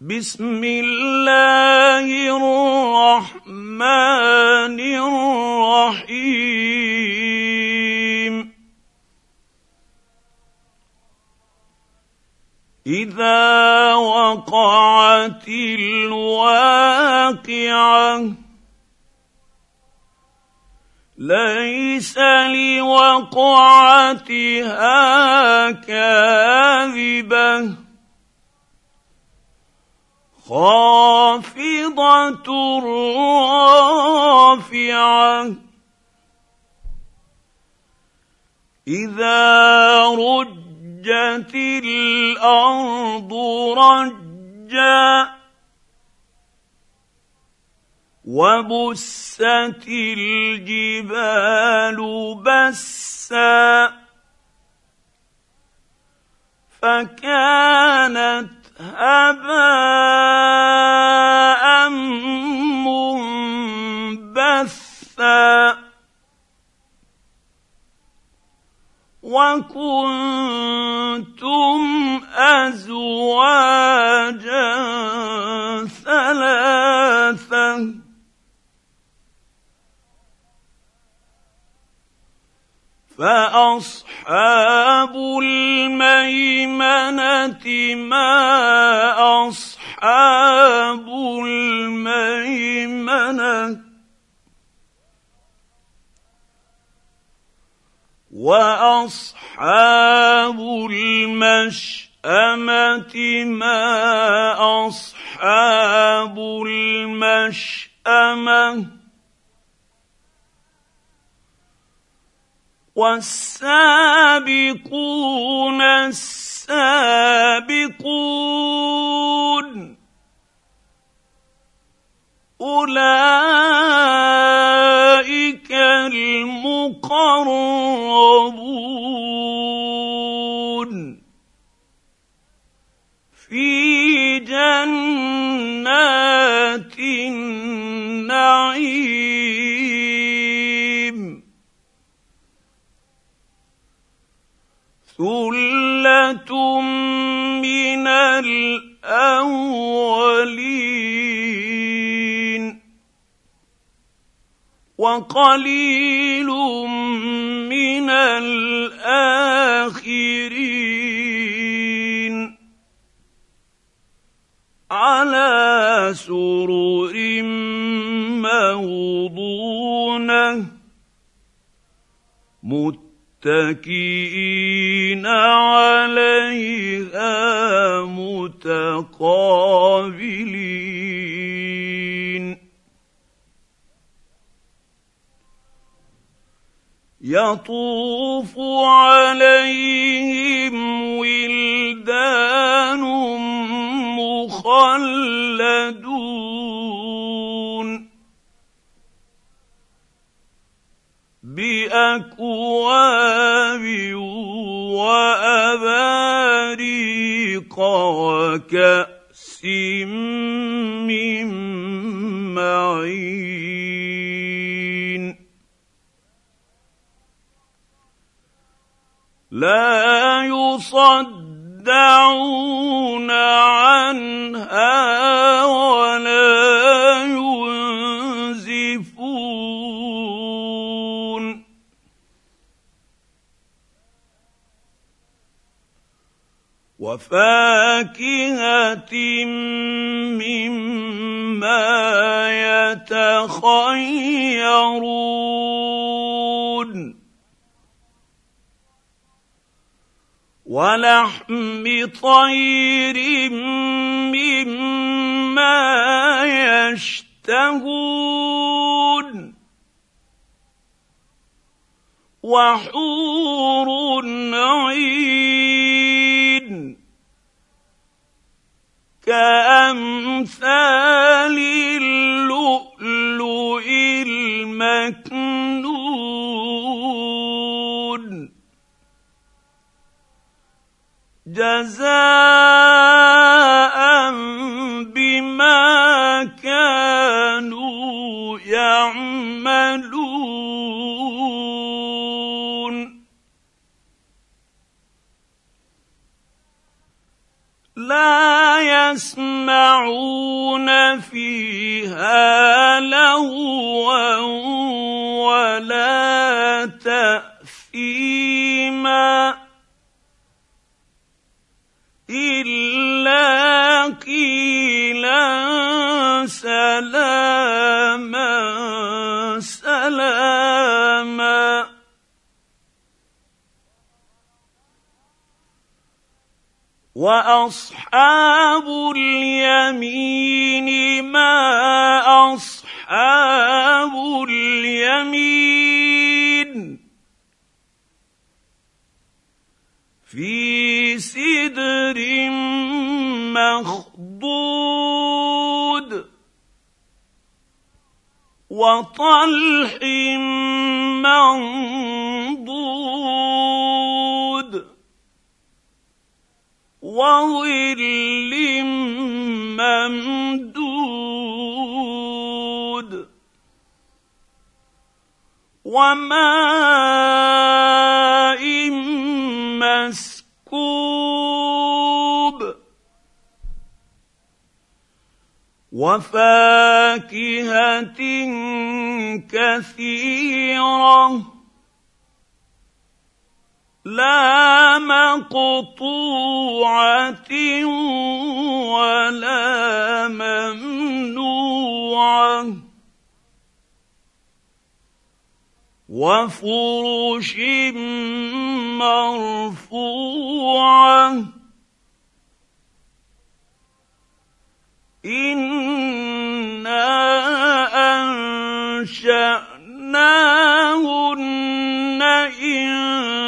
بسم الله الرحمن الرحيم. إذا وقعت الواقعة ليس لوقعتها كاذبة. خافضة رافعة. إذا رجت الأرض رجا وبست الجبال بسا فكانت هباء منبثا وكنتم أزواجا فأصحاب الميمنة ما أصحاب الميمنة وأصحاب المشأمة ما أصحاب المشأمة والسابقون السابقون. أولئك المقربون. ثله من الاولين وقليل من الاخرين على سرر موضونه متكئين عليها متقابلين. يطوف عليهم بأكواب وأباريق وكأس من معين. لا يصدعون عنها ولا وفاكهة مما يتخيرون ولحم طير مما يشتهون وحور عين كأمثال اللؤلؤ المكنون. جزاء بما كانوا يعملون. يسمعون فيها لغوا ولا تاثيما واصحاب اليمين ما أصحاب اليمين؟ في سدر مخضود وطلح منضود. وظل ممدود. وماء مسكوب. وفاكهة كثيرة. لا مقطوعة ولا ممنوعة. وفرش مرفوعة. إنا أنشأناهن إن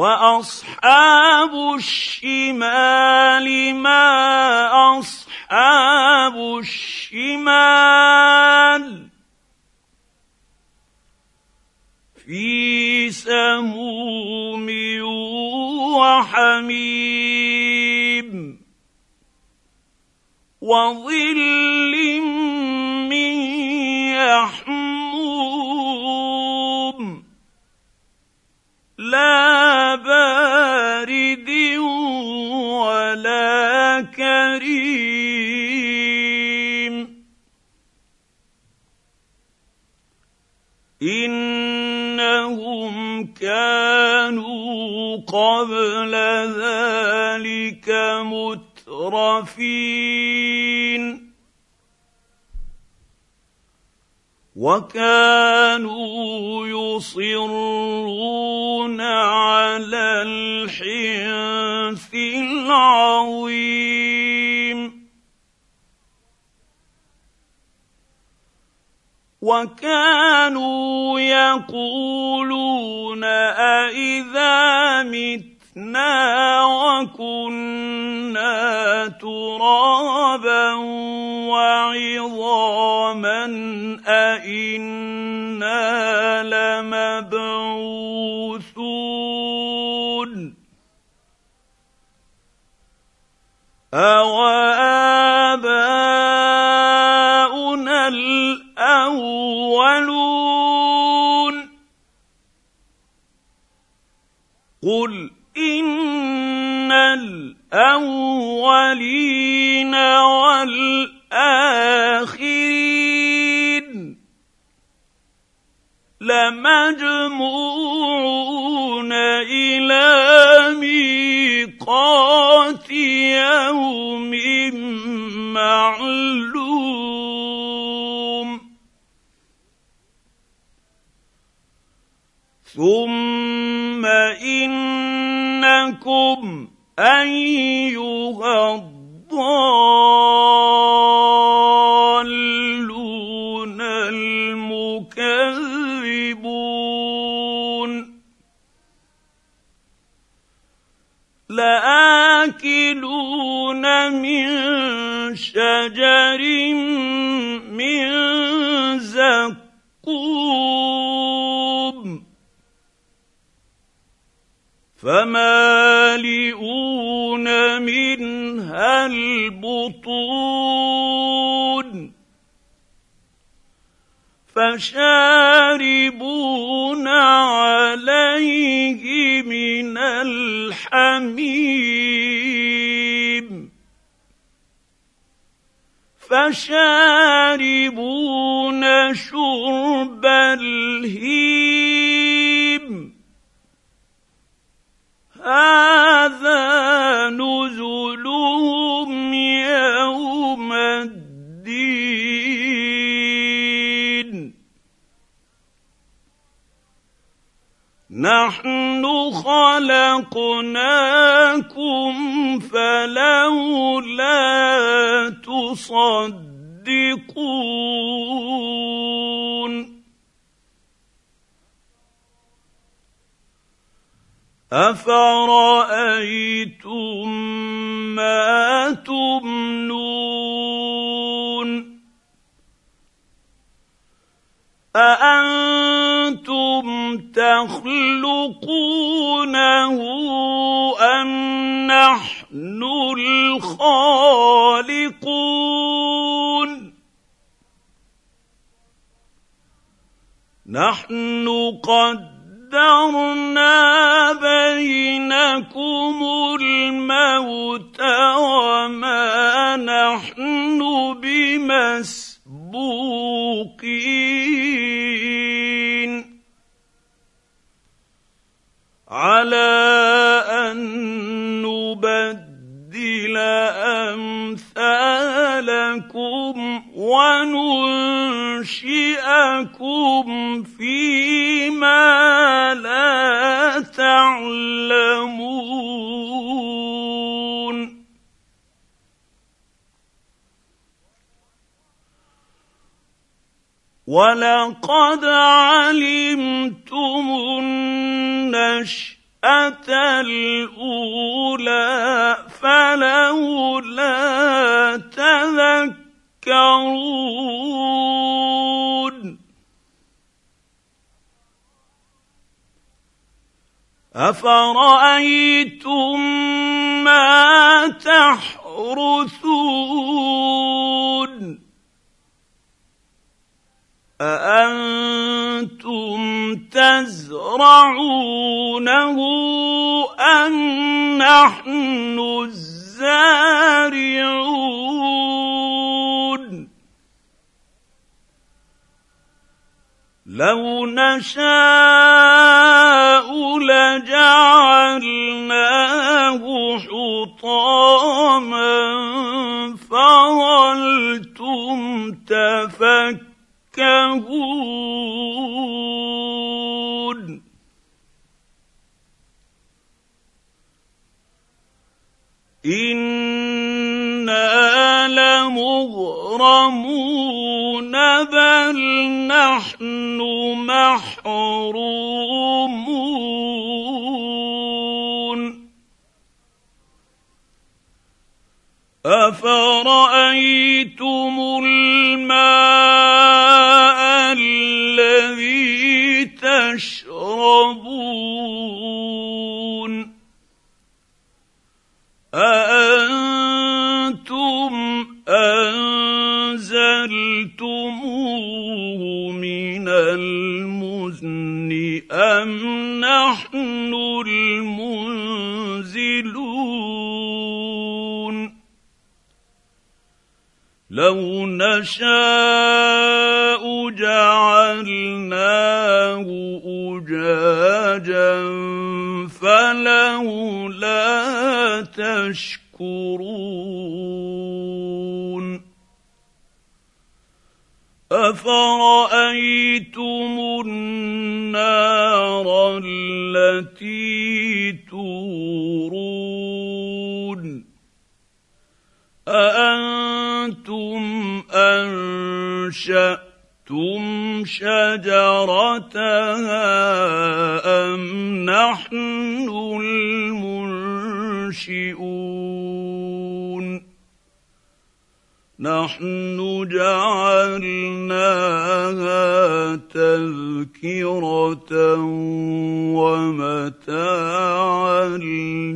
وأصحاب الشمال ما أصحاب الشمال في سموم وحميم وظل من يحموم لا وكانوا يصرون على الحنث العظيم. وكانوا يقولون أإذا متنا وكنا ترابا وعظاما أإنا لمبعوثون أوآباؤنا الأولون قل الأولين والآخرين. لمجموعون إلى ميقات يوم معلوم. ثم إنكم أيها الضالون المكذبون. لآكلون من شجر من زقوم. منها البطون فشاربون عليه من الحميم فشاربون شرب الهيم هذا نحن خلقناكم فلولا تصدقون. أفرأيتم ما تمنون؟ اانتم تخلقونه أم نحن الخالقون؟ نحن قد قدرنا بينكم الموت وما نحن بمسبوقين. ولقد علمتم النشأة الأولى فلولا تذكرون افرايتم ما تحرثون أأنتم تزرعونه أم نحن الزارعون؟ لو نشاء تشكرون أفرأيتم النار التي تورون أأنتم أنشأتم شجرتها أم نحن المنشئون. نحن جعلناها تذكرة ومتاعا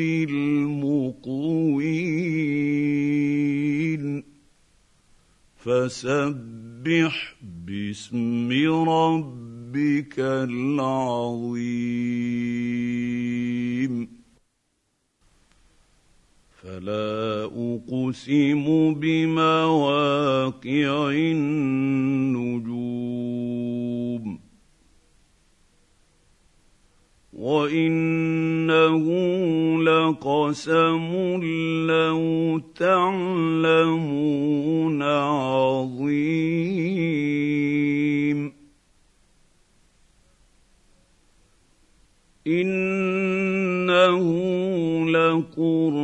للمقوين. فسبح باسم ربك العظيم. فلا أقسم بمواقع النجوم وإنه لقسم لو تعلمون عظيم إنه لقرآن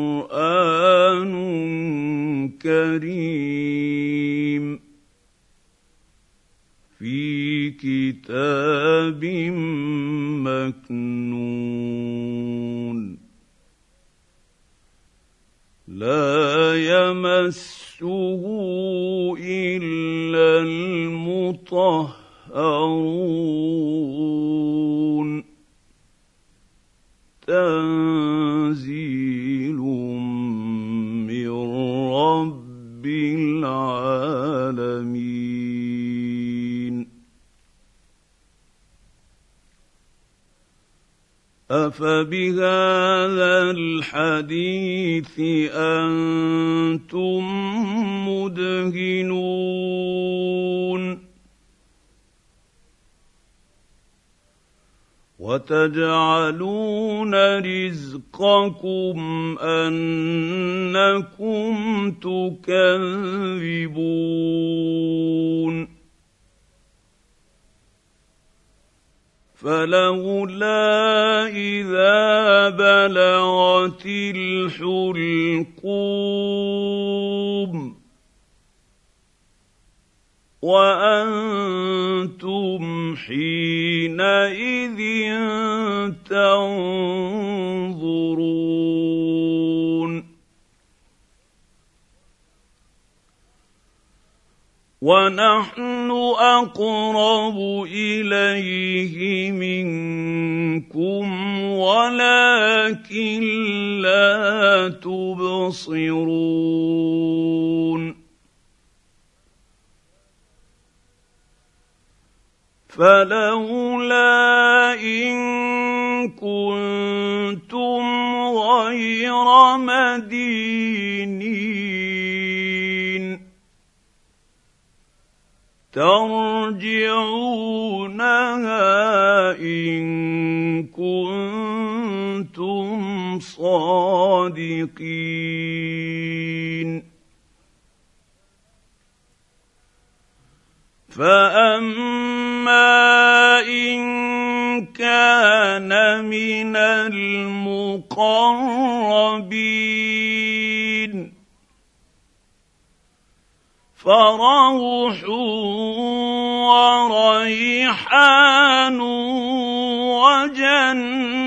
كريم في كتاب مكنون. لا يمسه إلا المطهرون. افبهذا الحديث أنتم مدهنون. وتجعلون رزقكم أنكم تكذبون. فلولا إذا بلغت الحلقوم وأنتم حينئذ تنظرون ونحن أقرب إليه منكم ولكن لا تبصرون. فلولا إن كنتم غير مدينين ترجعونها إن كنتم صادقين. فأما إن كان من المقربين فروح وريحان وجنه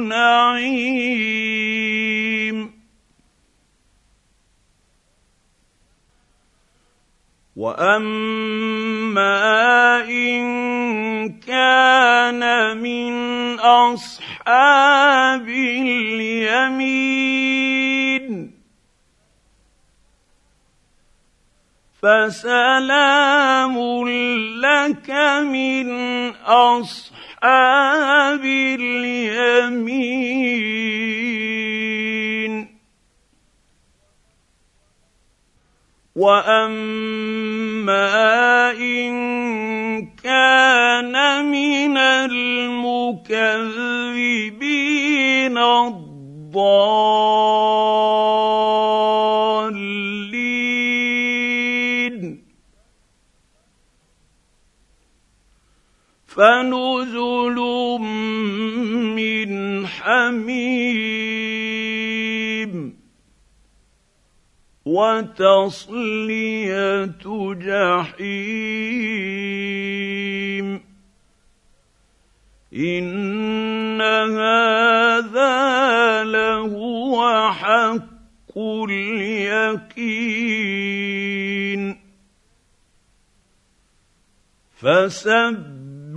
نعيم واما ان كان من اصحاب اليمين فسلام لك من اصحاب اليمين واما ان كان من المكذبين الضالين فنزل من حميم وتصلية جحيم إن هذا لهو حق اليقين